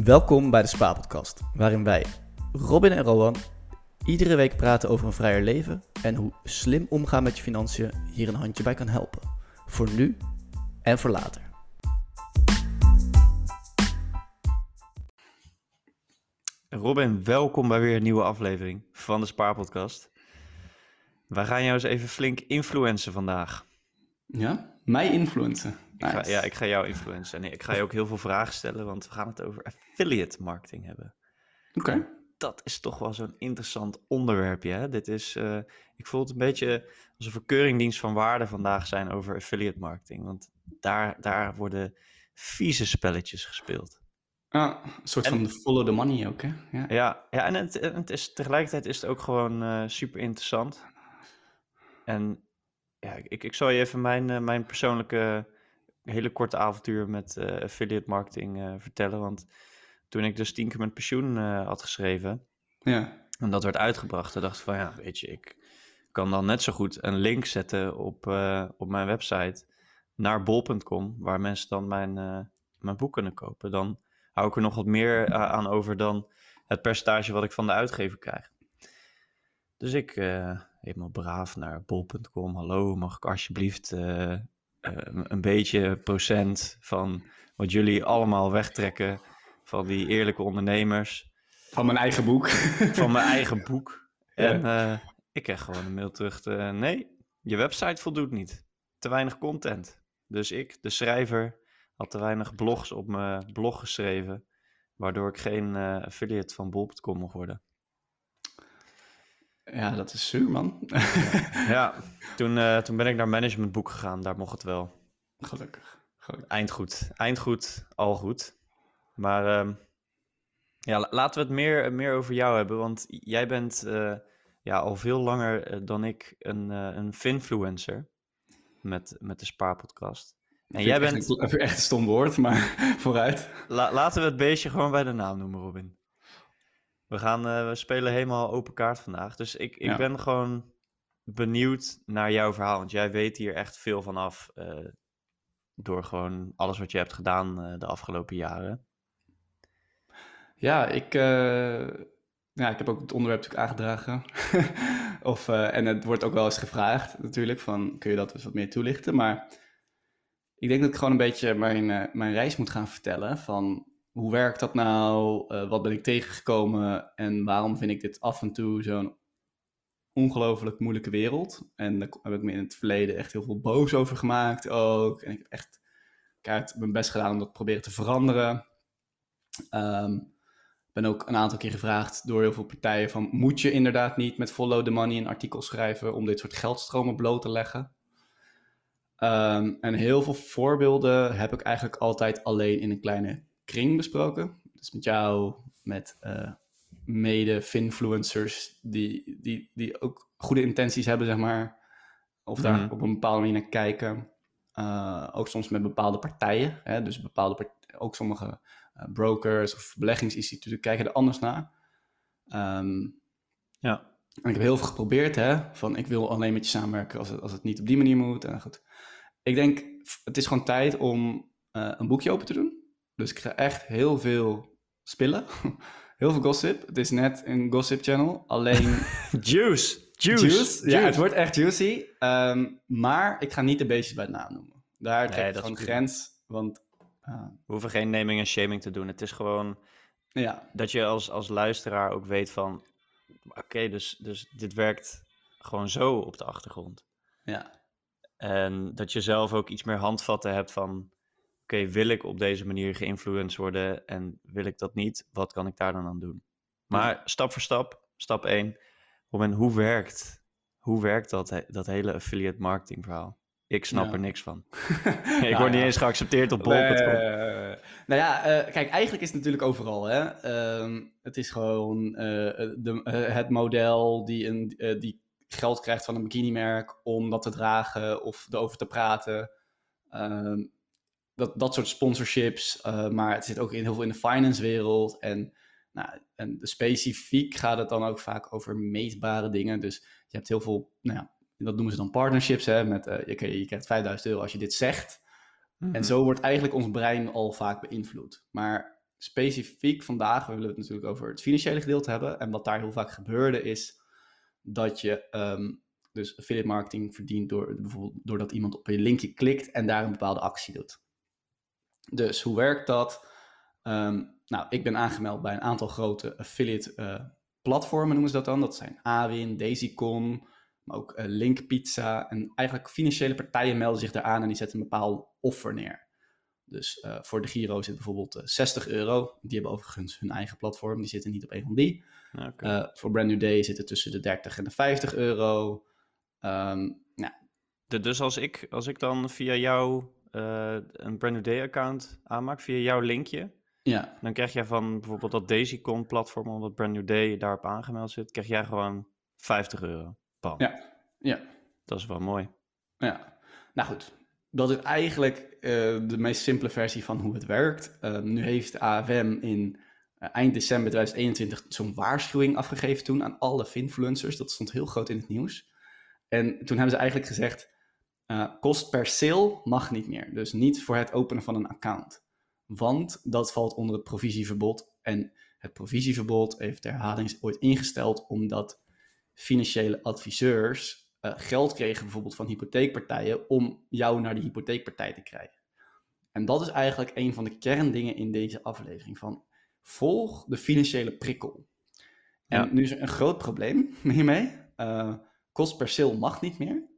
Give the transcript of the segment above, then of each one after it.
Welkom bij de Spa-podcast, waarin wij, Robin en Rowan, iedere week praten over een vrijer leven en hoe slim omgaan met je financiën hier een handje bij kan helpen. Voor nu en voor later. Robin, welkom bij weer een nieuwe aflevering van de Spaarpodcast. Wij gaan jou eens even flink influencen vandaag. Ja, mij influencen. Ik ga, ja, ik ga jou influencen. En ik ga je ook heel veel vragen stellen, want we gaan het over affiliate marketing hebben. Oké. Dat is toch wel zo'n interessant onderwerpje. Hè? Dit is, eh, ik voel het een beetje als een keuringsdienst van waarde vandaag zijn over affiliate marketing. Want daar, daar worden vieze spelletjes gespeeld. Ah, een soort van follow the money ook, hè? Ja, ja, ja en het, het is, tegelijkertijd is het ook gewoon uh, super interessant. En ja, ik, ik zal je even mijn, uh, mijn persoonlijke hele korte avontuur met uh, affiliate marketing vertellen. Want toen ik dus tien keer mijn pensioen had geschreven ja. en dat werd uitgebracht, dan dacht ik van ja, weet je, ik kan dan net zo goed een link zetten op, op mijn website naar bol.com, waar mensen dan mijn, mijn boek kunnen kopen. Dan hou ik er nog wat meer aan over dan het percentage wat ik van de uitgever krijg. Dus ik, helemaal braaf naar bol.com. Hallo, mag ik alsjeblieft uh, uh, een beetje procent van wat jullie allemaal wegtrekken van die eerlijke ondernemers. Van mijn eigen boek. Van mijn eigen boek. En ja. ik kreeg gewoon een mail terug. Te, nee, je website voldoet niet. Te weinig content. Dus ik, de schrijver, had te weinig blogs op mijn blog geschreven, waardoor ik geen uh, affiliate van bol.com mocht worden. Ja, dat is zuur, man. ja, toen, uh, toen ben ik naar managementboek gegaan, daar mocht het wel. Gelukkig. Gelukkig. Eindgoed, eindgoed, al goed. Maar uh, ja, laten we het meer, meer over jou hebben, want jij bent uh, ja, al veel langer dan ik een, een finfluencer met, met de Spaarpodcast. En jij bent... Echt, echt een stom woord, maar vooruit. La, laten we het beestje gewoon bij de naam noemen, Robin. We, gaan, uh, we spelen helemaal open kaart vandaag. Dus ik, ik ja. ben gewoon benieuwd naar jouw verhaal. Want jij weet hier echt veel van af. Uh, door gewoon alles wat je hebt gedaan uh, de afgelopen jaren. Ja, ik, ja, ik heb ook het onderwerp natuurlijk aangedragen. of, en het wordt ook wel eens gevraagd natuurlijk. Van, kun je dat eens wat meer toelichten? Maar ik denk dat ik gewoon een beetje mijn, mijn reis moet gaan vertellen. Van hoe werkt dat nou? Uh, wat ben ik tegengekomen? En waarom vind ik dit af en toe zo'n ongelooflijk moeilijke wereld? En daar heb ik me in het verleden echt heel veel boos over gemaakt ook. En ik heb echt kaart mijn best gedaan om dat te proberen te veranderen. Um, ben ook een aantal keer gevraagd door heel veel partijen van... moet je inderdaad niet met follow the money een artikel schrijven... om dit soort geldstromen bloot te leggen? Um, en heel veel voorbeelden heb ik eigenlijk altijd alleen in een kleine kring besproken. Dus met jou, met uh, mede-finfluencers die, die, die ook goede intenties hebben, zeg maar. Of daar mm -hmm. op een bepaalde manier naar kijken. Uh, ook soms met bepaalde partijen. Hè? Dus bepaalde ook sommige uh, brokers of beleggingsinstituten kijken er anders naar. Um, ja. En ik heb heel veel geprobeerd, hè. Van ik wil alleen met je samenwerken als het, als het niet op die manier moet. En goed ik denk, het is gewoon tijd om uh, een boekje open te doen. Dus ik ga echt heel veel spillen. heel veel gossip. Het is net een gossip channel. Alleen... juice. Juice. juice. Ja, het wordt echt juicy. Um, maar ik ga niet de beestjes bij de naam noemen. Daar trek ik gewoon grens. Want... Uh, We hoeven geen naming en shaming te doen. Het is gewoon ja. dat je als, als luisteraar ook weet van... Oké, okay, dus, dus dit werkt gewoon zo op de achtergrond. Ja. En dat je zelf ook iets meer handvatten hebt van... Oké, okay, wil ik op deze manier geïnfluenced worden en wil ik dat niet? Wat kan ik daar dan aan doen? Maar ja. stap voor stap, stap 1. Moment, hoe werkt, hoe werkt dat, dat hele affiliate marketing verhaal? Ik snap ja. er niks van. ik nou, word niet eens geaccepteerd op bol.com. Nou ja, uh, kijk, eigenlijk is het natuurlijk overal. Hè? Uh, het is gewoon uh, de, het model die, een, die geld krijgt van een bikinimerk om dat te dragen of erover te praten. Dat, dat soort sponsorships. Uh, maar het zit ook in, heel veel in de finance wereld. En, nou, en specifiek gaat het dan ook vaak over meetbare dingen. Dus je hebt heel veel, nou ja, dat noemen ze dan partnerships. Hè, met, uh, je, je krijgt 5000 euro als je dit zegt. Mm -hmm. En zo wordt eigenlijk ons brein al vaak beïnvloed. Maar specifiek vandaag willen we het natuurlijk over het financiële gedeelte hebben. En wat daar heel vaak gebeurde is dat je ehm, dus affiliate marketing verdient door, bijvoorbeeld doordat iemand op je linkje klikt en daar een bepaalde actie doet. Dus hoe werkt dat? Ehm, nou, ik ben aangemeld bij een aantal grote affiliate uh, platformen, noemen ze dat dan. Dat zijn Awin, Daisycon, maar ook uh, Link Pizza. En eigenlijk financiële partijen melden zich daar aan en die zetten een bepaald offer neer. Dus uh, voor de Giro zit bijvoorbeeld 60 euro. Die hebben overigens hun eigen platform, die zitten niet op een van die. Okay. voor Brand New Day zit het tussen de 30 en de 50 euro. Um, nou. de, dus als ik, als ik dan via jou uh, een Brand New Day account aanmaak, via jouw linkje, ja. dan krijg jij van bijvoorbeeld dat DaisyCon platform, omdat Brand New Day daarop aangemeld zit, krijg jij gewoon 50 euro. Bam. Ja, ja. Dat is wel mooi. Ja, nou goed. Dat is eigenlijk uh, de meest simpele versie van hoe het werkt. Uh, nu heeft AFM in uh, eind december 2021 zo'n waarschuwing afgegeven toen aan alle influencers. Dat stond heel groot in het nieuws. En toen hebben ze eigenlijk gezegd, kost per sale mag niet meer. Dus niet voor het openen van een account. Want dat valt onder het provisieverbod. En het provisieverbod heeft de herhaling ooit ingesteld omdat financiële adviseurs uh, geld kregen, bijvoorbeeld van hypotheekpartijen, om jou naar de hypotheekpartij te krijgen. En dat is eigenlijk een van de kerndingen in deze aflevering: van volg de financiële prikkel. En ja. nu is er een groot probleem hiermee. Uh, kost per sale mag niet meer.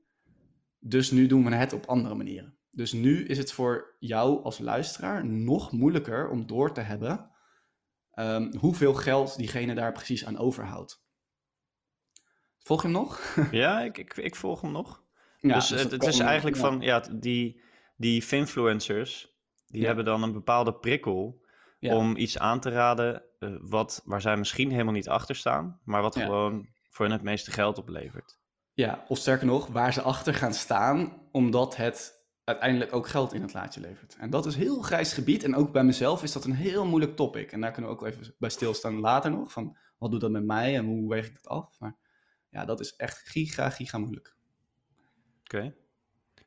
Dus nu doen we het op andere manieren. Dus nu is het voor jou als luisteraar nog moeilijker om door te hebben um, hoeveel geld diegene daar precies aan overhoudt. Volg je hem nog? ja, ik, ik, ik volg hem nog. Ja, dus, dus het, het is eigenlijk van, ja, die, die finfluencers, die ja. hebben dan een bepaalde prikkel om iets aan te raden uh, wat, waar zij misschien helemaal niet achter staan, maar wat gewoon voor hen het meeste geld oplevert. Ja, of sterker nog, waar ze achter gaan staan, omdat het uiteindelijk ook geld in het laadje levert. En dat is heel grijs gebied. En ook bij mezelf is dat een heel moeilijk topic. En daar kunnen we ook even bij stilstaan later nog. Van wat doet dat met mij en hoe weeg ik dat af? Maar ja, dat is echt giga, giga moeilijk. Oké. Okay.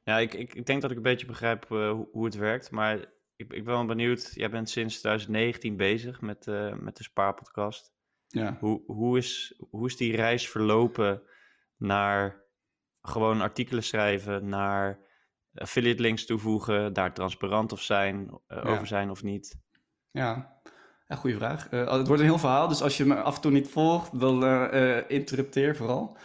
Ja, ik, ik, ik, denk dat ik een beetje begrijp uh, hoe, hoe, het werkt. Maar ik, ik ben wel benieuwd. Jij bent sinds 2019 bezig met, uh, met de Spaarpodcast. Ja. Hoe, hoe, is, hoe is die reis verlopen naar gewoon artikelen schrijven, naar affiliate links toevoegen, daar transparant of zijn, uh, ja. over zijn of niet? Ja, ja goede vraag. Uh, het wordt een heel verhaal, dus als je me af en toe niet volgt, dan uh, interrupteer vooral.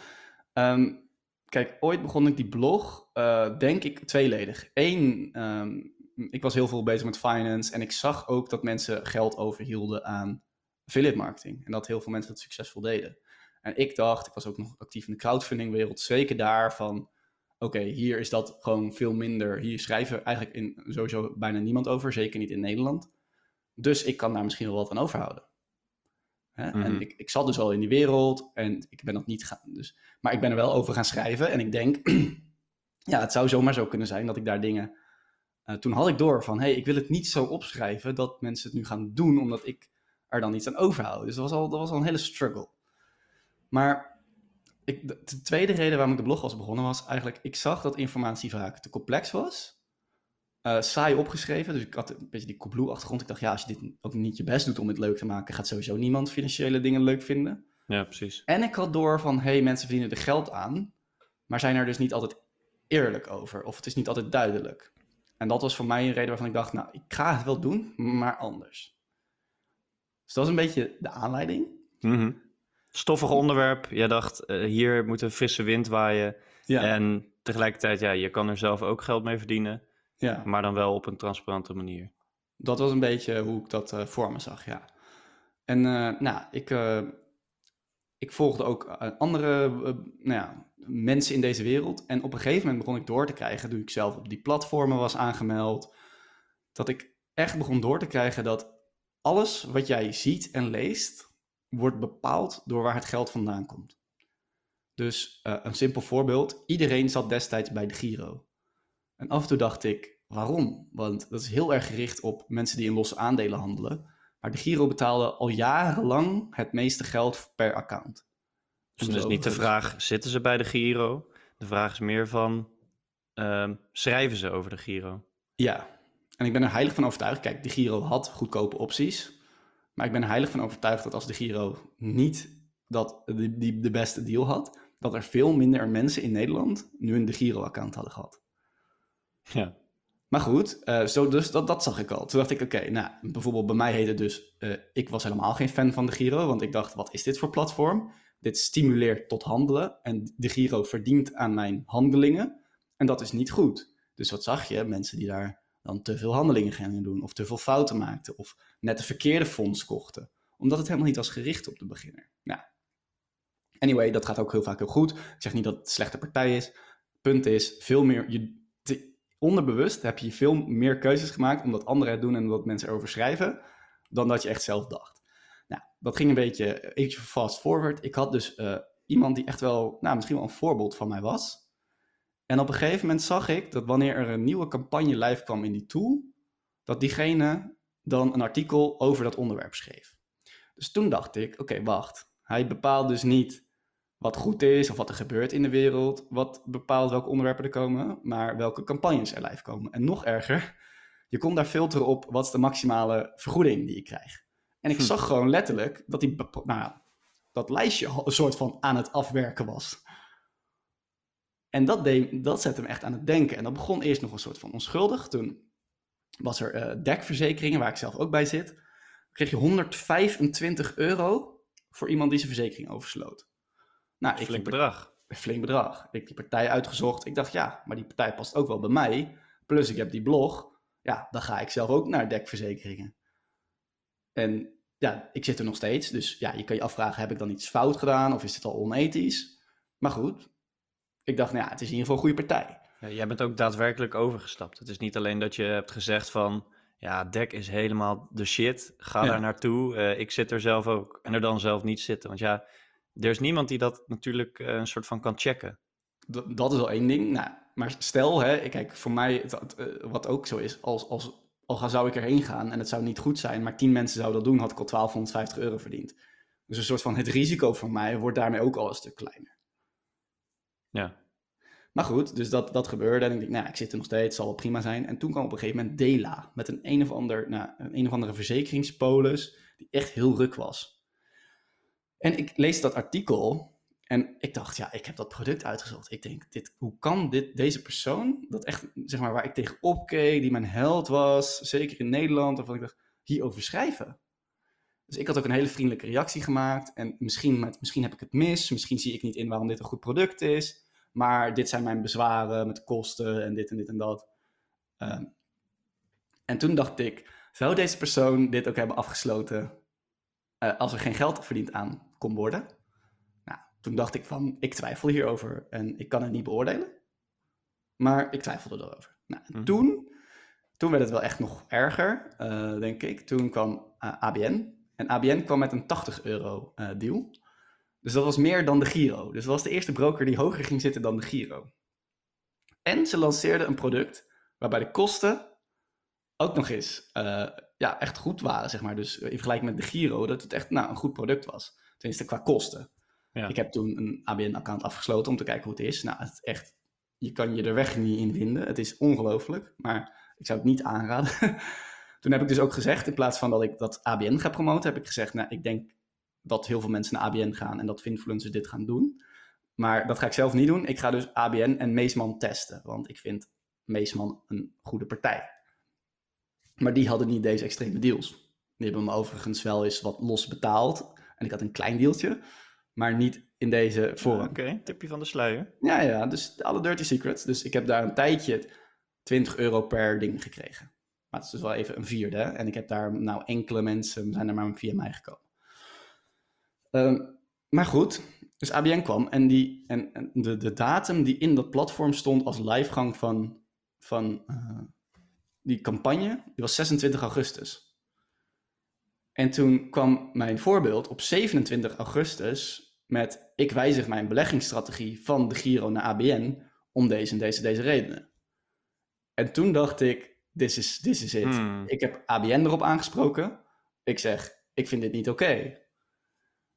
Um, kijk, ooit begon ik die blog, denk ik, tweeledig. Eén, um, ik was heel veel bezig met finance en ik zag ook dat mensen geld overhielden aan affiliate marketing. En dat heel veel mensen dat succesvol deden. En ik dacht, ik was ook nog actief in de crowdfunding wereld, zeker daar van oké, hier is dat gewoon veel minder. Hier schrijven eigenlijk in, sowieso bijna niemand over, zeker niet in Nederland. Dus ik kan daar misschien wel wat aan overhouden. Hè? Mm. En ik, ik zat dus al in die wereld en ik ben dat niet gaan. Dus, maar ik ben er wel over gaan schrijven en ik denk, ja, het zou zomaar zo kunnen zijn dat ik daar dingen. Uh, toen had ik door van, hé, hey, ik wil het niet zo opschrijven dat mensen het nu gaan doen omdat ik er dan iets aan overhoud. Dus dat was al, dat was al een hele struggle. Maar ik, de tweede reden waarom ik de blog was begonnen was eigenlijk, ik zag dat informatie vaak te complex was. Uh, saai opgeschreven, dus ik had een beetje die Coolblue-achtergrond. Ik dacht, ja, als je dit ook niet je best doet om het leuk te maken, gaat sowieso niemand financiële dingen leuk vinden. Ja, precies. En ik had door van, hé, hey, mensen verdienen er geld aan, maar zijn er dus niet altijd eerlijk over, of het is niet altijd duidelijk. En dat was voor mij een reden waarvan ik dacht, nou, ik ga het wel doen, maar anders. Dus dat was een beetje de aanleiding. Mm -hmm stoffig onderwerp. Jij dacht, uh, hier moet een frisse wind waaien. Ja. En tegelijkertijd, ja, je kan er zelf ook geld mee verdienen. Ja. Maar dan wel op een transparante manier. Dat was een beetje hoe ik dat uh, voor me zag, ja. En uh, nou, ik, ik volgde ook andere nou ja, mensen in deze wereld. En op een gegeven moment begon ik door te krijgen, toen ik zelf op die platformen was aangemeld, dat ik echt begon door te krijgen dat alles wat jij ziet en leest, wordt bepaald door waar het geld vandaan komt. Dus uh, een simpel voorbeeld: iedereen zat destijds bij de Giro. En af en toe dacht ik, waarom? Want dat is heel erg gericht op mensen die in losse aandelen handelen. Maar de Giro betaalde al jarenlang het meeste geld per account. Dus dan is niet de vraag, zitten ze bij de Giro? De vraag is meer van, uh, schrijven ze over de Giro? Ja, en ik ben er heilig van overtuigd. Kijk, de Giro had goedkope opties. Maar ik ben er heilig van overtuigd dat als de Giro niet dat, die, die, de beste deal had, dat er veel minder mensen in Nederland nu een de Giro-account hadden gehad. Ja. Maar goed, uh, zo dus dat, dat zag ik al. Toen dacht ik, oké, nou, bijvoorbeeld bij mij heette het dus, uh, ik was helemaal geen fan van de Giro, want ik dacht, wat is dit voor platform? Dit stimuleert tot handelen en de Giro verdient aan mijn handelingen en dat is niet goed. Dus wat zag je? Mensen die daar dan te veel handelingen gingen doen of te veel fouten maakten of net de verkeerde fonds kochten, omdat het helemaal niet was gericht op de beginner. Nou, anyway, dat gaat ook heel vaak heel goed. Ik zeg niet dat het een slechte partij is. Punt is, veel meer, je, onderbewust heb je veel meer keuzes gemaakt omdat anderen het doen en omdat mensen erover schrijven, dan dat je echt zelf dacht. Nou, dat ging een beetje, even fast forward. Ik had dus uh, iemand die echt wel, nou, misschien wel een voorbeeld van mij was. En op een gegeven moment zag ik dat wanneer er een nieuwe campagne live kwam in die tool, dat diegene dan een artikel over dat onderwerp schreef. Dus toen dacht ik, oké, wacht. Hij bepaalt dus niet wat goed is of wat er gebeurt in de wereld, wat bepaalt welke onderwerpen er komen, maar welke campagnes er live komen. En nog erger, je kon daar filteren op wat is de maximale vergoeding die je krijgt. En ik hm. zag gewoon letterlijk dat die, nou, dat lijstje een soort van aan het afwerken was. En dat, deed, dat zette hem echt aan het denken. En dat begon eerst nog een soort van onschuldig. Toen was er uh, dekverzekeringen, waar ik zelf ook bij zit. Dan kreeg je 125 euro voor iemand die zijn verzekering oversloot. Nou, ik flink bedrag. Flink bedrag. Ik die partij uitgezocht. Ik dacht, ja, maar die partij past ook wel bij mij. Plus ik heb die blog. Ja, dan ga ik zelf ook naar dekverzekeringen. En ja, ik zit er nog steeds. Dus ja, je kan je afvragen, heb ik dan iets fout gedaan? Of is het al onethisch? Maar goed, ik dacht, nou ja, het is in ieder geval een goede partij. Jij bent ook daadwerkelijk overgestapt. Het is niet alleen dat je hebt gezegd van... Ja, dek is helemaal de shit. Ga daar naartoe. Uh, ik zit er zelf ook. En er dan zelf niet zitten. Want ja, er is niemand die dat natuurlijk uh, een soort van kan checken. Dat, dat is al één ding. Nou, maar stel, hè, kijk, voor mij, dat, uh, wat ook zo is, als, als, al zou ik erheen gaan en het zou niet goed zijn, maar tien mensen zouden dat doen, had ik al 1250 euro verdiend. Dus een soort van het risico voor mij wordt daarmee ook al een stuk kleiner. Ja. Maar goed, dus dat, dat gebeurde. En ik dacht, nou, ik zit er nog steeds, zal wel prima zijn. En toen kwam op een gegeven moment Dela met een een of, ander, nou, een, een of andere verzekeringspolis die echt heel ruk was. En ik lees dat artikel en ik dacht, ja, ik heb dat product uitgezocht. Ik denk, dit, hoe kan dit, deze persoon, dat echt, zeg maar, waar ik tegen opkeek, die mijn held was, zeker in Nederland, wat ik dacht, hierover schrijven? Dus ik had ook een hele vriendelijke reactie gemaakt. En misschien, misschien heb ik het mis, misschien zie ik niet in waarom dit een goed product is. Maar dit zijn mijn bezwaren met kosten en dit en dit en dat. Um, en toen dacht ik, zou deze persoon dit ook hebben afgesloten uh, als er geen geld verdiend aan kon worden? Nou, toen dacht ik van, ik twijfel hierover en ik kan het niet beoordelen. Maar ik twijfelde erover. Nou, mm toen, toen werd het wel echt nog erger, uh, denk ik. Toen kwam uh, eh, ABN. En ABN kwam met een 80 euro deal. Dus dat was meer dan de Giro. Dus dat was de eerste broker die hoger ging zitten dan de Giro. En ze lanceerden een product waarbij de kosten ook nog eens uh, ja, echt goed waren, zeg maar. Dus in vergelijking met de Giro, dat het echt nou, een goed product was. Tenminste, qua kosten. Ja. Ik heb toen een ABN-account afgesloten om te kijken hoe het is. Nou, het echt, je kan je er weg niet in vinden. Het is ongelooflijk, maar ik zou het niet aanraden. toen heb ik dus ook gezegd, in plaats van dat ik dat ABN ga promoten, heb ik gezegd, nou, ik denk dat heel veel mensen naar ABN gaan en dat influencers dit gaan doen. Maar dat ga ik zelf niet doen. Ik ga dus ABN en Meesman testen, want ik vind Meesman een goede partij. Maar die hadden niet deze extreme deals. Die hebben me overigens wel eens wat los betaald. En ik had een klein deeltje, maar niet in deze vorm. Oké, okay, tipje van de sluier. Ja, ja, dus alle dirty secrets. Dus ik heb daar een tijdje 20 euro per ding gekregen. Maar het is dus wel even een vierde. En ik heb daar nou enkele mensen, zijn er maar via mij gekomen. Ehm, maar goed, dus ABN kwam en, die, en, en, de, de datum die in dat platform stond als livegang van, van uh, die campagne, die was 26 augustus. En toen kwam mijn voorbeeld op 27 augustus met ik wijzig mijn beleggingsstrategie van de Giro naar ABN om deze en deze, deze redenen. En toen dacht ik, this is, this is it. Hmm. Ik heb ABN erop aangesproken. Ik zeg, ik vind dit niet oké.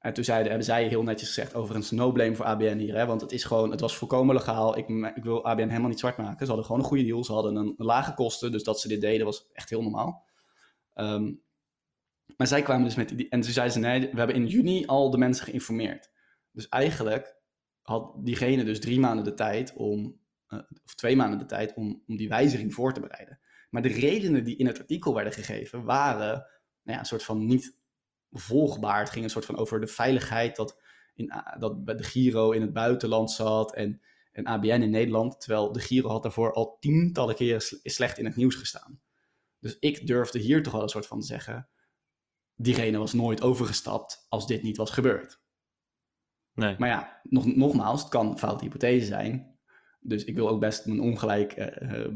En toen zeiden, hebben zij heel netjes gezegd, overigens no blame voor ABN hier, hè, want het, is gewoon, het was volkomen legaal. Ik, ik wil ABN helemaal niet zwart maken. Ze hadden gewoon een goede deal, ze hadden een, lage kosten, dus dat ze dit deden was echt heel normaal. Um, Maar zij kwamen dus met die... En toen zeiden ze, nee, we hebben in juni al de mensen geïnformeerd. Dus eigenlijk had diegene dus drie maanden de tijd om... eh, of twee maanden de tijd om, om die wijziging voor te bereiden. Maar de redenen die in het artikel werden gegeven waren nou ja, een soort van niet volgbaar. Het ging een soort van over de veiligheid dat, in, A- dat bij de Giro in het buitenland zat en, en ABN in Nederland. Terwijl de Giro had daarvoor al tientallen keren sle- slecht in het nieuws gestaan. Dus ik durfde hier toch wel een soort van te zeggen, diegene was nooit overgestapt als dit niet was gebeurd. Nee. Maar ja, nog, nogmaals, het kan een foute hypothese zijn. Dus ik wil ook best mijn ongelijk eh, eh,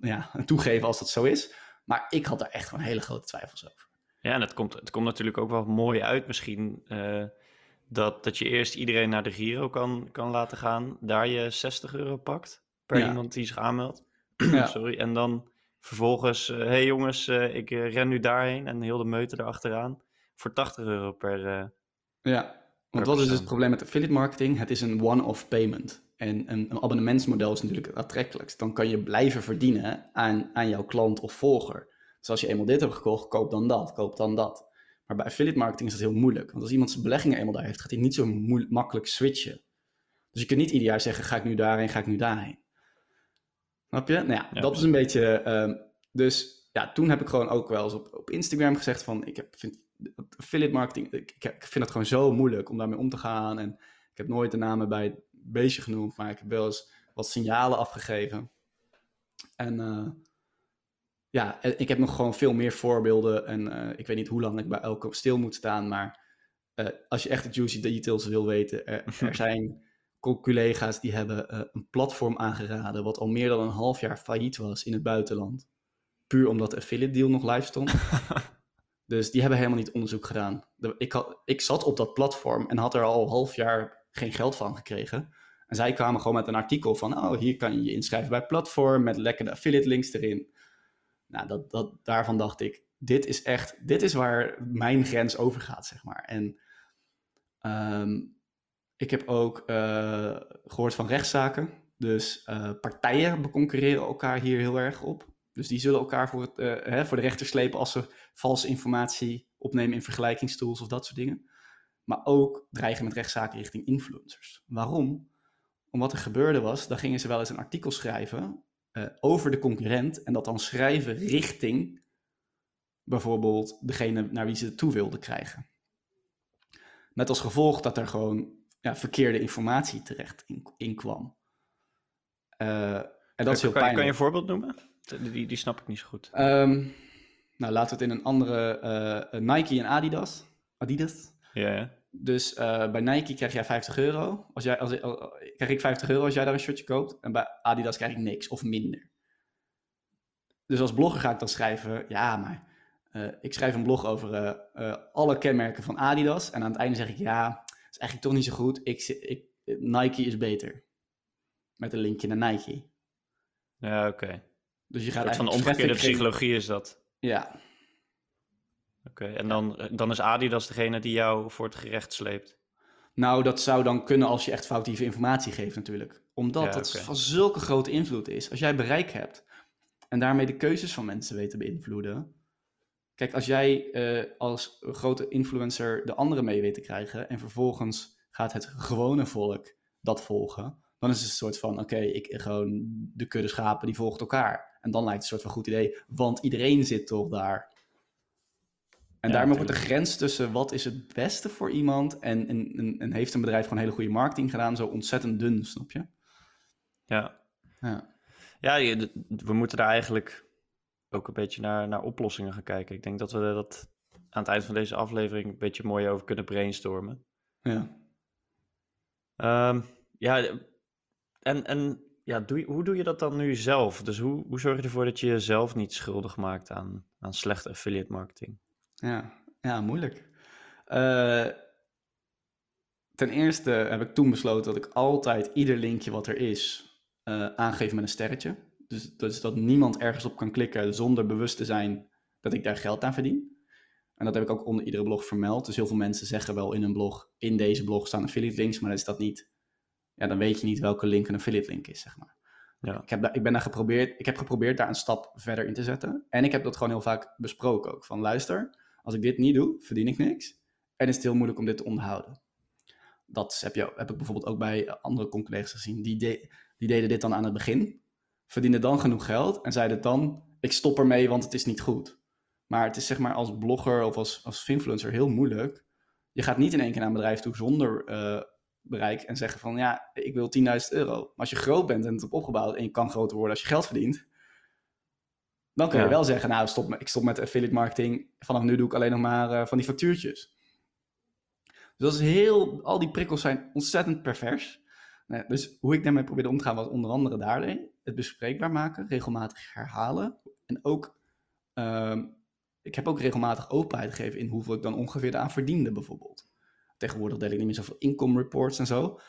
ja, toegeven als dat zo is. Maar ik had daar echt gewoon hele grote twijfels over. Ja, en het komt, het komt natuurlijk ook wel mooi uit misschien eh, dat, dat je eerst iedereen naar de Giro kan, kan laten gaan. Daar je 60 euro pakt per Ja. iemand die zich aanmeldt. Ja. Sorry. En dan vervolgens, hé hey jongens, eh, ik eh, ren nu daarheen en heel de meute erachteraan. Voor 80 euro per... eh, Ja, want wat is dus het probleem met affiliate marketing? Het is een one-off payment. En een, een abonnementsmodel is natuurlijk het aantrekkelijkst. Dan kan je blijven verdienen aan, aan jouw klant of volger. Dus als je eenmaal dit hebt gekocht, koop dan dat, koop dan dat. Maar bij affiliate marketing is dat heel moeilijk. Want als iemand zijn beleggingen eenmaal daar heeft, gaat hij niet zo makkelijk switchen. Dus je kunt niet ieder jaar zeggen, ga ik nu daarheen, ga ik nu daarheen. Snap je? Nou ja, Ja, dat is een beetje... ehm, dus ja, toen heb ik gewoon ook wel eens op, op Instagram gezegd van... Ik heb, vind affiliate marketing, ik, ik ik vind het gewoon zo moeilijk om daarmee om te gaan. En ik heb nooit de namen bij het beestje genoemd, maar ik heb wel eens wat signalen afgegeven. En eh, ja, en ik heb nog gewoon veel meer voorbeelden. En eh, ik weet niet hoe lang ik bij elke stil moet staan, maar eh, als je echt de juicy details wil weten, er, er zijn co- collega's die hebben eh, een platform aangeraden wat al meer dan een half jaar failliet was in het buitenland. Puur omdat de affiliate deal nog live stond. Dus die hebben helemaal niet onderzoek gedaan. De- Ik, had, ik zat op dat platform en had er al een half jaar geen geld van gekregen. En zij kwamen gewoon met een artikel van, oh, hier kan je je inschrijven bij platform met lekkere affiliate links erin. Nou, dat, dat, daarvan dacht ik, dit is echt, dit is waar mijn grens over gaat, zeg maar. En ehm, ik heb ook eh, gehoord van rechtszaken. Dus eh, partijen beconcurreren elkaar hier heel erg op. Dus die zullen elkaar voor, het, eh, hè, voor de rechter slepen als ze valse informatie opnemen in vergelijkingstools of dat soort dingen. Maar ook dreigen met rechtszaken richting influencers. Waarom? Omdat er gebeurde was, dan gingen ze wel eens een artikel schrijven eh, over de concurrent en dat dan schrijven richting bijvoorbeeld degene naar wie ze het toe wilden krijgen. Met als gevolg dat er gewoon ja, verkeerde informatie terecht in, in kwam. Eh, en dat is heel kan, pijnlijk. kan je een voorbeeld noemen? Die, die, die snap ik niet zo goed. Ehm, nou, laten we het in een andere eh, Nike en Adidas. Adidas. Ja, ja. Dus eh, bij Nike krijg jij 50 euro. Als jij, als, als- krijg ik 50 euro als jij daar een shirtje koopt. En bij Adidas krijg ik niks of minder. Dus als blogger ga ik dan schrijven, ja, maar eh, ik schrijf een blog over eh, eh, alle kenmerken van Adidas. En aan het einde zeg ik, ja, dat is eigenlijk toch niet zo goed. Ik, ik, Nike is beter. Met een linkje naar Nike. Ja, oké. Dus je gaat soort van eigenlijk omgekeerde psychologie is dat. Ja, Oké, en dan, dan is Adidas degene die jou voor het gerecht sleept. Nou, dat zou dan kunnen als je echt foutieve informatie geeft natuurlijk. Omdat Ja, dat van zulke grote invloed is. Als jij bereik hebt en daarmee de keuzes van mensen weet te beïnvloeden. Kijk, als jij eh, als grote influencer de anderen mee weet te krijgen en vervolgens gaat het gewone volk dat volgen, dan is het een soort van, oké, ik gewoon de kudde schapen die volgt elkaar. En dan lijkt het een soort van goed idee, want iedereen zit toch daar. En Ja, daarmee wordt de grens tussen wat is het beste voor iemand en, en, heeft een bedrijf gewoon hele goede marketing gedaan zo ontzettend dun, snap je? Ja. Ja. Ja, we moeten daar eigenlijk ook een beetje naar, naar oplossingen gaan kijken. Ik denk dat we dat aan het eind van deze aflevering een beetje mooi over kunnen brainstormen. Ja. Ehm, ja, en, en ja, doe hoe doe je dat dan nu zelf? Dus hoe, hoe zorg je ervoor dat je jezelf niet schuldig maakt aan, aan slechte affiliate marketing? Ja, ja moeilijk. Eh, ten eerste heb ik toen besloten dat ik altijd ieder linkje wat er is eh, aangeef met een sterretje. Dus, dus dat niemand ergens op kan klikken zonder bewust te zijn dat ik daar geld aan verdien. En dat heb ik ook onder iedere blog vermeld. Dus heel veel mensen zeggen wel in een blog, in deze blog staan affiliate links, maar dan is dat niet. Ja, dan weet je niet welke link een affiliate link is, zeg maar. Ja. Ik heb, daar, ik, ben daar geprobeerd, ik heb geprobeerd daar een stap verder in te zetten. En ik heb dat gewoon heel vaak besproken ook. Van luister, als ik dit niet doe, verdien ik niks. En is het heel moeilijk om dit te onderhouden. Dat heb, je, heb ik bijvoorbeeld ook bij andere collega's gezien. Die, die deden dit dan aan het begin, verdienden dan genoeg geld en zeiden dan, ik stop ermee, want het is niet goed. Maar het is zeg maar als blogger of als, als influencer heel moeilijk. Je gaat niet in één keer naar een bedrijf toe zonder uh, bereik en zeggen van ja, ik wil 10.000 euro. Maar als je groot bent en het hebt opgebouwd en je kan groter worden als je geld verdient, dan kun je wel zeggen, nou stop, ik stop met affiliate marketing, vanaf nu doe ik alleen nog maar uh, van die factuurtjes. Dus dat is heel, al die prikkels zijn ontzettend pervers. Nee, dus hoe ik daarmee probeerde om te gaan was onder andere daarin het bespreekbaar maken, regelmatig herhalen en ook uh, ik heb ook regelmatig openheid gegeven in hoeveel ik dan ongeveer aan verdiende, bijvoorbeeld. Tegenwoordig deel ik niet meer zoveel income reports en zo.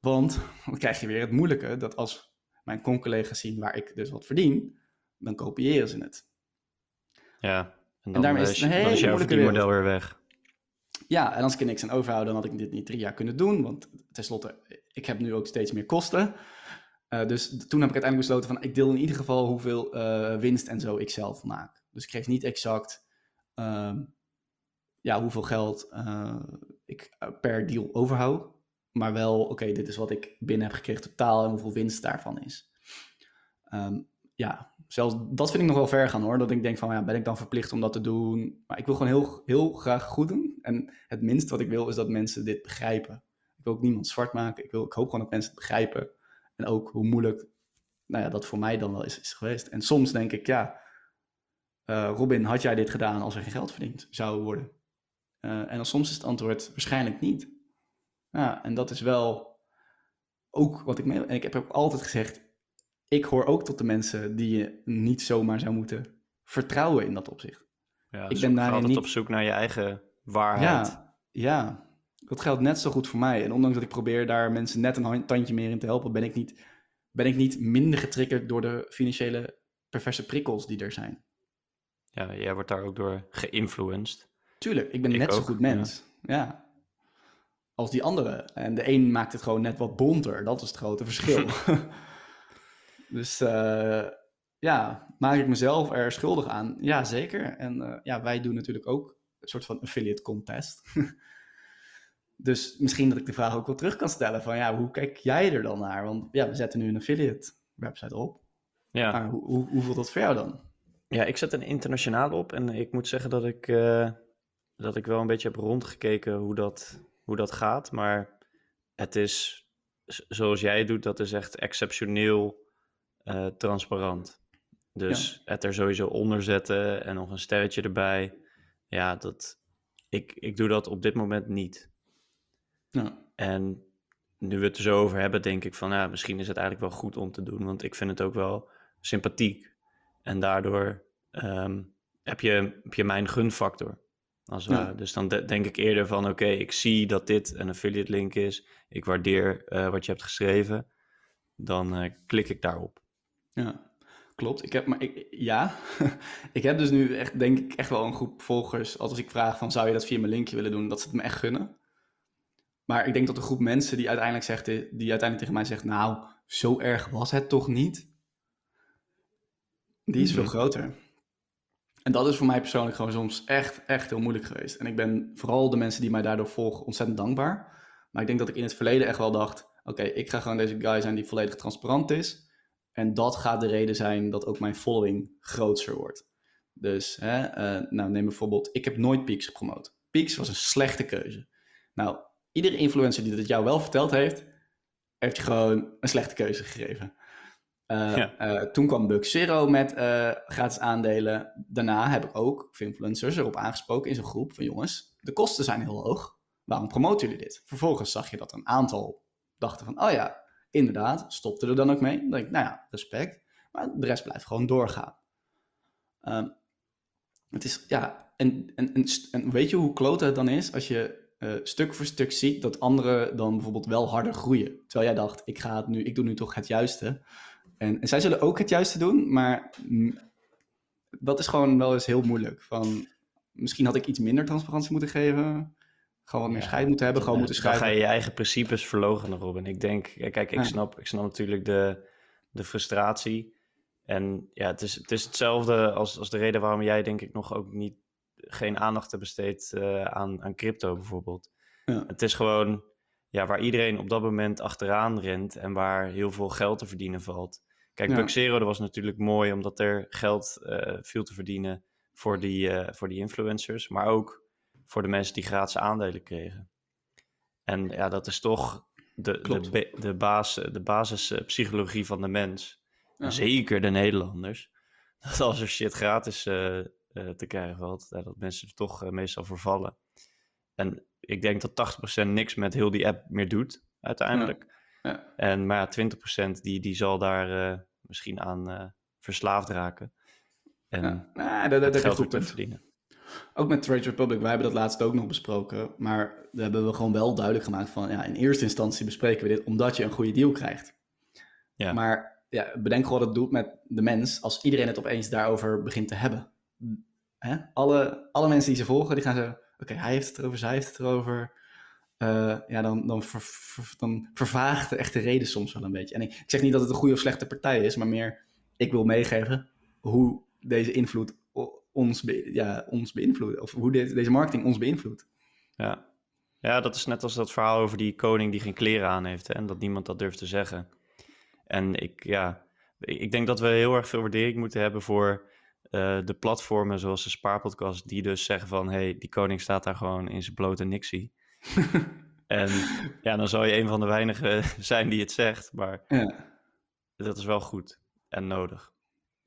Want dan krijg je weer het moeilijke dat als mijn con-collega's zien waar ik dus wat verdien, dan kopiëren ze het. Ja, en, dan daarmee is het een hele is jouw verdienmodel weer weg. Ja, en als ik er niks aan overhoud, dan had ik dit niet drie jaar kunnen doen. Want tenslotte, ik heb nu ook steeds meer kosten. Uh, dus toen heb ik uiteindelijk besloten van, ik deel in ieder geval hoeveel uh, winst en zo ik zelf maak. Dus ik geef niet exact uh, ja, hoeveel geld ik eh, per deal overhoud. Maar wel, oké, dit is wat ik binnen heb gekregen totaal en hoeveel winst daarvan is. Um, ja, zelfs dat vind ik nog wel ver gaan hoor. Dat ik denk van, ja, ben ik dan verplicht om dat te doen? Maar ik wil gewoon heel, heel graag goed doen. En het minste wat ik wil is dat mensen dit begrijpen. Ik wil ook niemand zwart maken. Ik, wil, ik hoop gewoon dat mensen het begrijpen. En ook hoe moeilijk nou ja, dat voor mij dan wel is, geweest. En soms denk ik, ja, uh, Robin, had jij dit gedaan als er geen geld verdiend zou worden? Uh, en dan soms is het antwoord waarschijnlijk niet. Ja, en dat is wel ook wat ik mee. En ik heb ook altijd gezegd: ik hoor ook tot de mensen die je niet zomaar zou moeten vertrouwen in dat opzicht. Ja, ik ben daar altijd niet... op zoek naar je eigen waarheid. Ja, ja, dat geldt net zo goed voor mij. En ondanks dat ik probeer daar mensen net een tandje meer in te helpen, ben ik niet, ben ik niet minder getriggerd door de financiële perverse prikkels die er zijn. Ja, jij wordt daar ook door geïnfluenced. Tuurlijk, ik ben net zo goed mens. Ja. Als die andere. En de een maakt het gewoon net wat bonter. Dat is het grote verschil. dus uh, ja, maak ik mezelf er schuldig aan? Ja, zeker. En uh, ja, wij doen natuurlijk ook een soort van affiliate contest. dus misschien dat ik de vraag ook wel terug kan stellen van ja, hoe kijk jij er dan naar? Want ja, we zetten nu een affiliate website op. Ja. Maar hoe, hoe, hoe voelt dat voor jou dan? Ja, ik zet een internationaal op en ik moet zeggen dat ik, uh, dat ik wel een beetje heb rondgekeken hoe dat, hoe dat gaat. Maar het is, zoals jij doet, dat is echt exceptioneel uh, transparant. Dus het er sowieso onder zetten en nog een sterretje erbij. Ja, dat, ik, ik doe dat op dit moment niet. Ja. En nu we het er zo over hebben, denk ik van ja, misschien is het eigenlijk wel goed om te doen. Want ik vind het ook wel sympathiek en daardoor ehm, heb, je, heb je mijn gunfactor. Als ja. Dus dan denk ik eerder van, oké, ik zie dat dit een affiliate link is. Ik waardeer uh, wat je hebt geschreven. Dan uh, klik ik daarop. Ja, klopt. Ik heb, maar ik, ja, ik heb dus nu echt, denk ik, echt wel een groep volgers. Als ik vraag van, zou je dat via mijn linkje willen doen? Dat ze het me echt gunnen. Maar ik denk dat een groep mensen die uiteindelijk, zegt, die uiteindelijk tegen mij zegt, nou, zo erg was het toch niet? Die is veel mhm. groter. En dat is voor mij persoonlijk gewoon soms echt, echt heel moeilijk geweest. En ik ben vooral de mensen die mij daardoor volgen ontzettend dankbaar. Maar ik denk dat ik in het verleden echt wel dacht: oké, ik ga gewoon deze guy zijn die volledig transparant is. En dat gaat de reden zijn dat ook mijn following groter wordt. Dus, hè, uh, nou, neem bijvoorbeeld, ik heb nooit Peaks gepromoot. Peaks was een slechte keuze. Nou, iedere influencer die dat jou wel verteld heeft, heeft je gewoon een slechte keuze gegeven. Uh, uh, toen kwam Buck Zero met gratis aandelen. Daarna heb ik ook influencers erop aangesproken in zo'n groep van jongens, de kosten zijn heel hoog. Waarom promoten jullie dit? Vervolgens zag je dat een aantal dachten van, oh ja, inderdaad, stopte er dan ook mee. Dan denk ik, nou ja, respect. Maar de rest blijft gewoon doorgaan. Um, het is, ja, en, en, en, weet je hoe kloot het dan is als je stuk voor stuk ziet dat anderen dan bijvoorbeeld wel harder groeien. Terwijl jij dacht, ik, ga het nu, ik doe nu toch het juiste. En, en zij zullen ook het juiste doen, maar dat is gewoon wel eens heel moeilijk. Van, misschien had ik iets minder transparantie moeten geven. Gewoon wat meer scheid moeten hebben, gewoon moeten schrijven. Dan ga je je eigen principes verlogen, Robin. Ik denk, kijk, ik, snap, ik snap natuurlijk de, de frustratie. En ja, het is, het is hetzelfde als, als de reden waarom jij denk ik nog ook niet geen aandacht te besteed uh, aan, aan crypto bijvoorbeeld. Ja. Het is gewoon ja, waar iedereen op dat moment achteraan rent en waar heel veel geld te verdienen valt. Kijk, Ja. Buxero, dat was natuurlijk mooi omdat er geld eh, viel te verdienen voor die, eh, voor die influencers, maar ook voor de mensen die gratis aandelen kregen. En ja, dat is toch de, de, Klopt. de, baas, de basispsychologie van de mens. Ja. En zeker de Nederlanders. Dat als er shit gratis eh, eh, te krijgen valt, ja, dat mensen er toch eh, meestal voor vallen. En ik denk dat 80% niks met heel die app meer doet, uiteindelijk. Ja. En, maar ja, 20% die, die zal daar misschien aan verslaafd raken. En Ja. Nou, dat, dat, dat geld goed punt. verdienen. Ook met Trade Republic, wij hebben dat laatst ook nog besproken. Maar daar hebben we gewoon wel duidelijk gemaakt van, ja, in eerste instantie bespreken we dit omdat je een goede deal krijgt. Ja. Maar ja, bedenk gewoon wat het doet met de mens als iedereen het opeens daarover begint te hebben. Hè? Alle, alle mensen die ze volgen, die gaan zo, oké, hij heeft het erover, zij heeft het erover. Eh, ja, dan, dan, ver- ver- dan vervaagt de echte reden soms wel een beetje. En ik, ik zeg niet dat het een goede of slechte partij is, maar meer, ik wil meegeven hoe deze invloed ons, be- ja, ons beïnvloedt. Of hoe deze, deze marketing ons beïnvloedt. Ja. ja, dat is net als dat verhaal over die koning die geen kleren aan heeft. Hè, en dat niemand dat durft te zeggen. En ik, ja, ik denk dat we heel erg veel waardering moeten hebben voor eh, de platformen zoals de Spaarpodcast. Die dus zeggen van, hey, die koning staat daar gewoon in zijn blote nixie. en ja, dan zal je een van de weinigen zijn die het zegt. Maar Ja. dat is wel goed en nodig.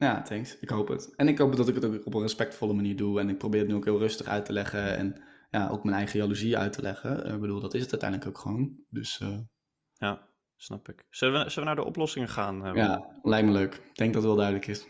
Ja, thanks. Ik hoop het. En ik hoop dat ik het ook op een respectvolle manier doe. En ik probeer het nu ook heel rustig uit te leggen. En ja, ook mijn eigen jaloezie uit te leggen. Eh, Ik bedoel, dat is het uiteindelijk ook gewoon. Dus eh, Ja, snap ik. Zullen we, zullen we naar de oplossingen gaan? eh, ja, lijkt me leuk. Ik denk dat het wel duidelijk is.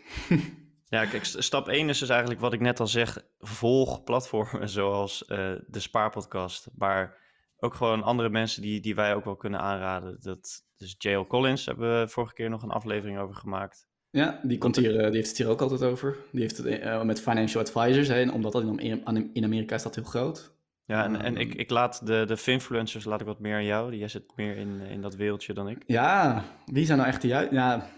Ja, kijk, st- stap 1 is dus eigenlijk wat ik net al zeg. Volg platformen zoals eh, de Spaarpodcast. Maar ook gewoon andere mensen die, die wij ook wel kunnen aanraden. Dat, dus J.L. Collins hebben we vorige keer nog een aflevering over gemaakt. Ja, die, komt hier, eh, die heeft het hier ook altijd over. Die heeft het eh, met financial advisors. Hè, en omdat dat in, in Amerika is dat heel groot. Ja, en, en Ehm. ik, ik laat de, de finfluencers laat ik wat meer aan jou. Jij zit meer in, in dat wereldje dan ik. Ja, wie zijn nou echt de juiste? Ja,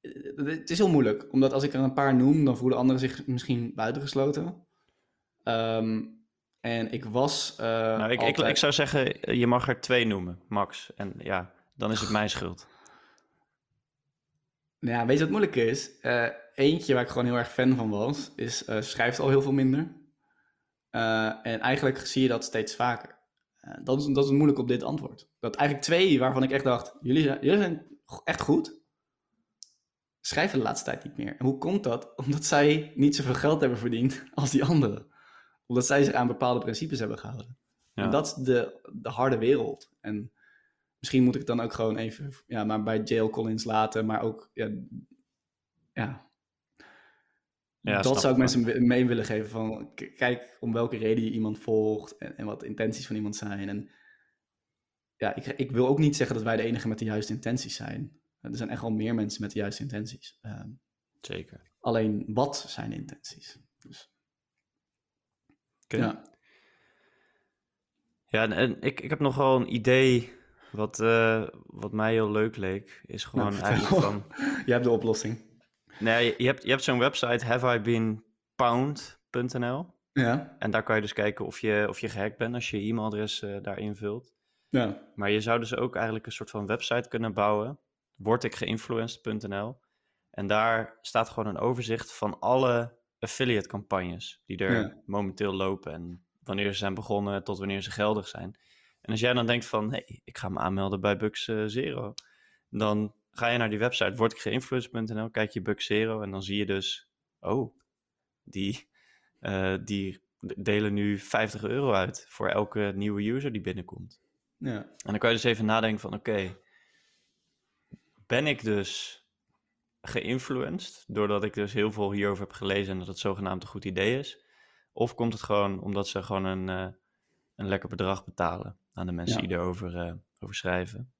eh, het is heel moeilijk. Omdat als ik er een paar noem, dan voelen anderen zich misschien buitengesloten. Ehm, en ik was. eh, nou, ik, ik, altijd- ik zou zeggen, eh, je mag er twee noemen, max. En ja, dan is het mijn schuld. Ja, weet je wat moeilijk is? Eh, eentje waar ik gewoon heel erg fan van was, is eh, schrijft al heel veel minder. Eh, en eigenlijk zie je dat steeds vaker. Dat, is, dat is moeilijk op dit antwoord. Dat eigenlijk twee waarvan ik echt dacht, jullie zijn, jullie zijn echt goed, schrijven de laatste tijd niet meer. En hoe komt dat? Omdat zij niet zoveel geld hebben verdiend als die anderen. Omdat zij zich aan bepaalde principes hebben gehouden. Ja. En dat is de, de harde wereld. En misschien moet ik het dan ook gewoon even ja, maar bij Jail Collins laten, maar ook ja, ja. Dat zou ik mensen me- mee willen geven van kijk om welke reden je iemand volgt en, en wat de intenties van iemand zijn. En ja, ik, ik wil ook niet zeggen dat wij de enige met de juiste intenties zijn. Er zijn echt wel meer mensen met de juiste intenties. Ehm, Zeker. alleen wat zijn de intenties? Dus, ja. Ja, en, en ik, ik heb nog wel een idee wat, eh, wat mij heel leuk leek. Is gewoon Nou, eigenlijk vertel. van... Je hebt de oplossing. Nee, je- hebt, je hebt zo'n website, haveibeenpound.nl. Ja. En daar kan je dus kijken of je, of je gehackt bent als je je e-mailadres eh, daar invult. Ja. Maar je zou dus ook eigenlijk een soort van website kunnen bouwen. Wordikgeïnfluenced.nl. En daar staat gewoon een overzicht van alle affiliate campagnes die er Ja. momenteel lopen. En wanneer ze zijn begonnen tot wanneer ze geldig zijn. En als jij dan denkt van, hey, ik ga me aanmelden bij Bux eh, Zero. Dan ga je naar die website wordikgeïnfluenced.nl, kijk je Bux Zero en dan zie je dus, oh, die, eh, die delen nu 50 euro uit voor elke nieuwe user die binnenkomt. Ja. En dan kan je dus even nadenken van, oké, ben ik dus geïnfluenced doordat ik dus heel veel hierover heb gelezen en dat het zogenaamd een goed idee is? Of komt het gewoon omdat ze gewoon een, eh, een lekker bedrag betalen aan de mensen Ja. die erover eh, over schrijven?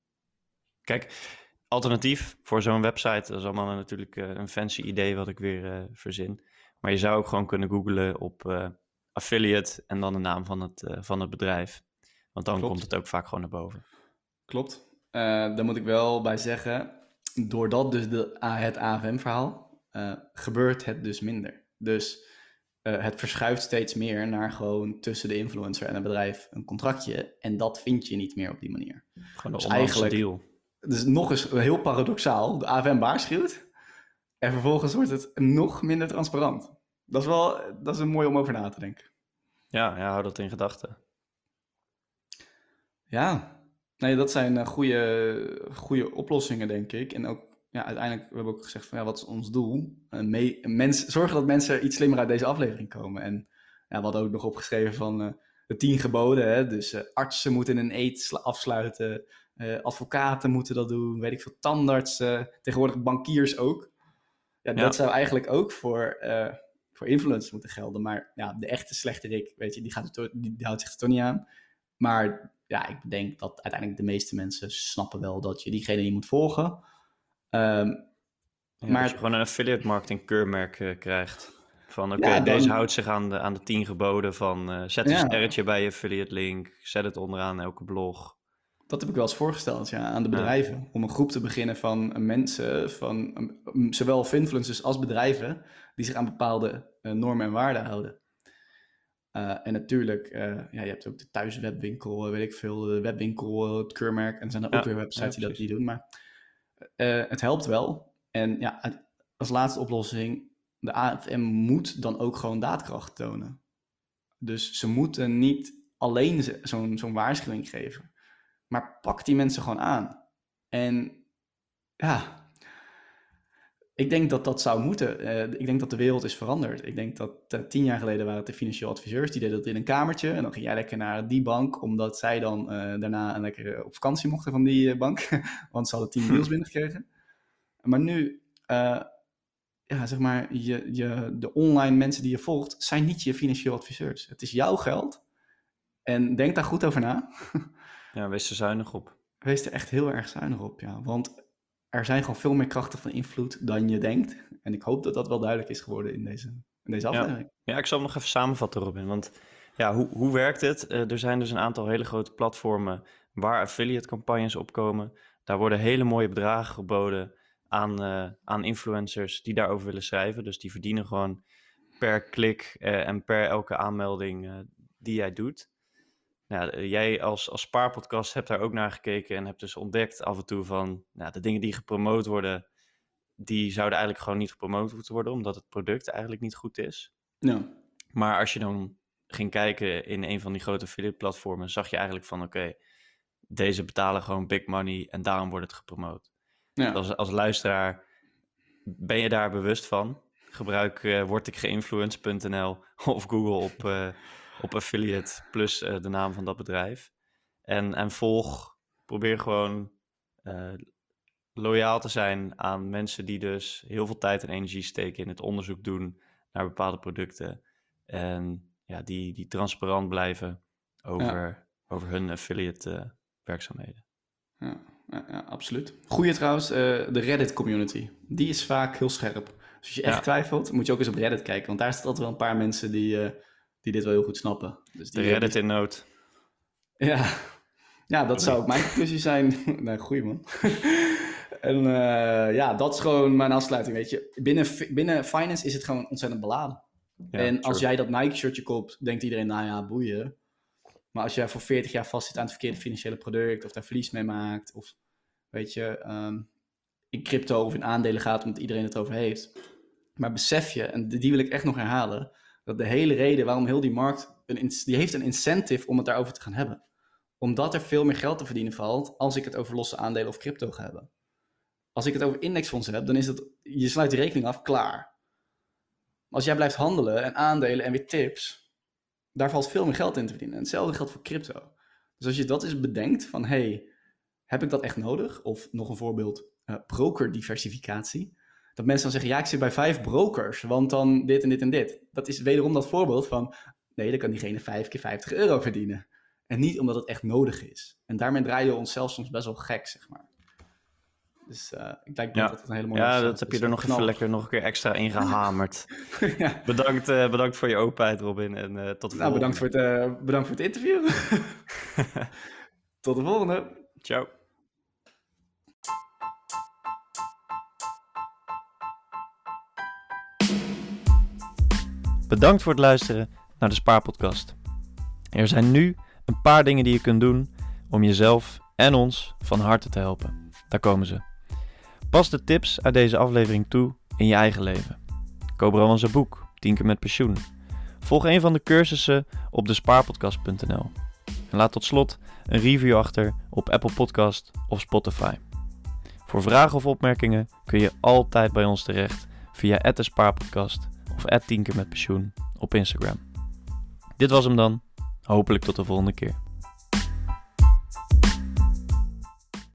Kijk, alternatief voor zo'n website, dat is allemaal natuurlijk eh, een fancy idee wat ik weer eh, verzin. Maar je zou ook gewoon kunnen googlen op affiliate en dan de naam van het, van het bedrijf. Want dan Klopt. komt het ook vaak gewoon naar boven. Klopt. Daar moet ik wel bij zeggen, doordat dus de, het AFM-verhaal, eh, gebeurt het dus minder. Dus eh, het verschuift steeds meer naar gewoon tussen de influencer en een bedrijf een contractje. En dat vind je niet meer op die manier. Gewoon Dus eigenlijk- deal. Dus nog eens heel paradoxaal. De AFM waarschuwt. En vervolgens wordt het nog minder transparant. Dat is wel dat is een mooi om over na te denken. Ja, ja, hou dat in gedachten. Ja, nee, dat zijn eh, goede, goede oplossingen, denk ik. En ook, ja, uiteindelijk, we hebben ook gezegd van, ja, wat is ons doel? Een mee, een mens, zorgen dat mensen iets slimmer uit deze aflevering komen. En ja, we hadden ook nog opgeschreven van eh, de tien geboden. Hè? Dus eh, artsen moeten een eet afsluiten, eh, advocaten moeten dat doen, weet ik veel, tandartsen, tegenwoordig bankiers ook. Ja, Ja. dat zou eigenlijk ook voor, voor influencers moeten gelden. Maar ja, de echte slechterik, weet je, die, gaat het, die, die houdt zich er toch niet aan. Maar ja, ik denk dat uiteindelijk de meeste mensen snappen wel dat je diegene niet moet volgen. Ehm, Ja, Maar- Dat je gewoon een affiliate marketing keurmerk eh, krijgt. Van oké, Ja, deze houdt zich aan de, aan de tien geboden van eh, zet een sterretje bij je affiliate link, zet het onderaan elke blog. dat heb ik wel eens voorgesteld ja, aan de Ja. bedrijven. Om een groep te beginnen van mensen, van um, zowel influencers als bedrijven, die zich aan bepaalde eh, normen en waarden houden. Eh, en natuurlijk, eh, ja, je hebt ook de thuiswebwinkel, eh, weet ik veel, de webwinkel, eh, het keurmerk. En er zijn er Ja, ook weer websites ja, die dat niet doen. Maar eh, het helpt wel. En ja, als laatste oplossing, de AFM moet dan ook gewoon daadkracht tonen. Dus ze moeten niet alleen zo'n zo'n waarschuwing geven. Maar pak die mensen gewoon aan. En ja, ik denk dat dat zou moeten. Eh, ik denk dat de wereld is veranderd. Ik denk dat eh, tien jaar geleden waren het de financieel adviseurs. Die deden dat in een kamertje. En dan ging jij lekker naar die bank. Omdat zij dan eh, daarna een lekker op vakantie mochten van die bank. Want ze hadden tien deals binnengekregen. Maar nu, ja, zeg maar, je, je, de online mensen die je volgt, zijn niet je financieel adviseurs. Het is jouw geld. En denk daar goed over na. Ja, wees er zuinig op. Wees er echt heel erg zuinig op, ja. Want er zijn gewoon veel meer krachten van invloed dan je denkt. En ik hoop dat dat wel duidelijk is geworden in deze, in deze Ja. aflevering. Ja, ik zal hem nog even samenvatten, Robin. Want ja, hoe, hoe werkt het? Eh, er zijn dus een aantal hele grote platformen waar affiliate campagnes op komen. Daar worden hele mooie bedragen geboden aan, eh, aan influencers die daarover willen schrijven. Dus die verdienen gewoon per klik eh, en per elke aanmelding die jij doet. Nou, eh, jij als, als spaarpodcast hebt daar ook naar gekeken en hebt dus ontdekt af en toe van nou, de dingen die gepromoot worden, die zouden eigenlijk gewoon niet gepromoot moeten worden, omdat het product eigenlijk niet goed is. Ja, Maar als je dan ging kijken in een van die grote affiliate platformen, zag je eigenlijk van oké, deze betalen gewoon big money en daarom wordt het gepromoot. ja. Als, als luisteraar ben je daar bewust van. Gebruik eh wordikgeïnfluenced.nl of Google op, eh, op affiliate plus eh, de naam van dat bedrijf. En, en volg, probeer gewoon eh, loyaal te zijn aan mensen die dus heel veel tijd en energie steken in het onderzoek doen naar bepaalde producten. En ja, die, die transparant blijven over, over hun affiliate eh, werkzaamheden. Ja, ja, ja, absoluut. Goeie trouwens, de Reddit community. Die is vaak heel scherp. Dus als je echt twijfelt, moet je ook eens op Reddit kijken. Want daar zitten altijd wel een paar mensen die, die dit wel heel goed snappen. Dus De die, Reddit in nood. Ja, ja dat zou ook mijn conclusie zijn. nee, goeie man. en eh, ja, dat is gewoon mijn afsluiting, weet je. Binnen, binnen finance is het gewoon ontzettend beladen. Ja, en als jij dat Nike-shirtje koopt, denkt iedereen, nou ja, boeien. Maar als jij voor 40 jaar vastzit aan het verkeerde financiële product, of daar verlies mee maakt, of weet je, ehm, in crypto of in aandelen gaat omdat iedereen het over heeft. Maar besef je, en die wil ik echt nog herhalen, dat de hele reden waarom heel die markt, een, die heeft een incentive om het daarover te gaan hebben. Omdat er veel meer geld te verdienen valt als ik het over losse aandelen of crypto ga hebben. Als ik het over indexfondsen heb, dan is het, je sluit die rekening af, klaar. Als jij blijft handelen en aandelen en weer tips, daar valt veel meer geld in te verdienen. En hetzelfde geldt voor crypto. Dus als je dat eens bedenkt van, hey, heb ik dat echt nodig? Of nog een voorbeeld, eh brokerdiversificatie. Dat mensen dan zeggen, ja, ik zit bij vijf brokers, want dan dit en dit en dit. Dat is wederom dat voorbeeld van, nee, dan kan diegene vijf keer 50 euro verdienen. En niet omdat het echt nodig is. En daarmee draaien we onszelf soms best wel gek, zeg maar. Dus eh, ik denk Ja. dat het een hele mooie Ja, dat heb je er nog even lekker nog een keer extra in gehamerd. ja. bedankt, eh, bedankt voor je openheid, Robin. En eh, tot de Nou, bedankt voor, volgende. het, bedankt voor het interview. Tot de volgende. Ciao. Bedankt voor het luisteren naar de Spaarpodcast. Er zijn nu een paar dingen die je kunt doen om jezelf en ons van harte te helpen. Daar komen ze. Pas de tips uit deze aflevering toe in je eigen leven. Koop Rowan zijn boek, 10 keer met pensioen. Volg een van de cursussen op despaarpodcast.nl. En laat tot slot een review achter op Apple Podcast of Spotify. Voor vragen of opmerkingen kun je altijd bij ons terecht via Spaarpodcast of 10 keer met pensioen op Instagram. Dit was hem dan. Hopelijk tot de volgende keer.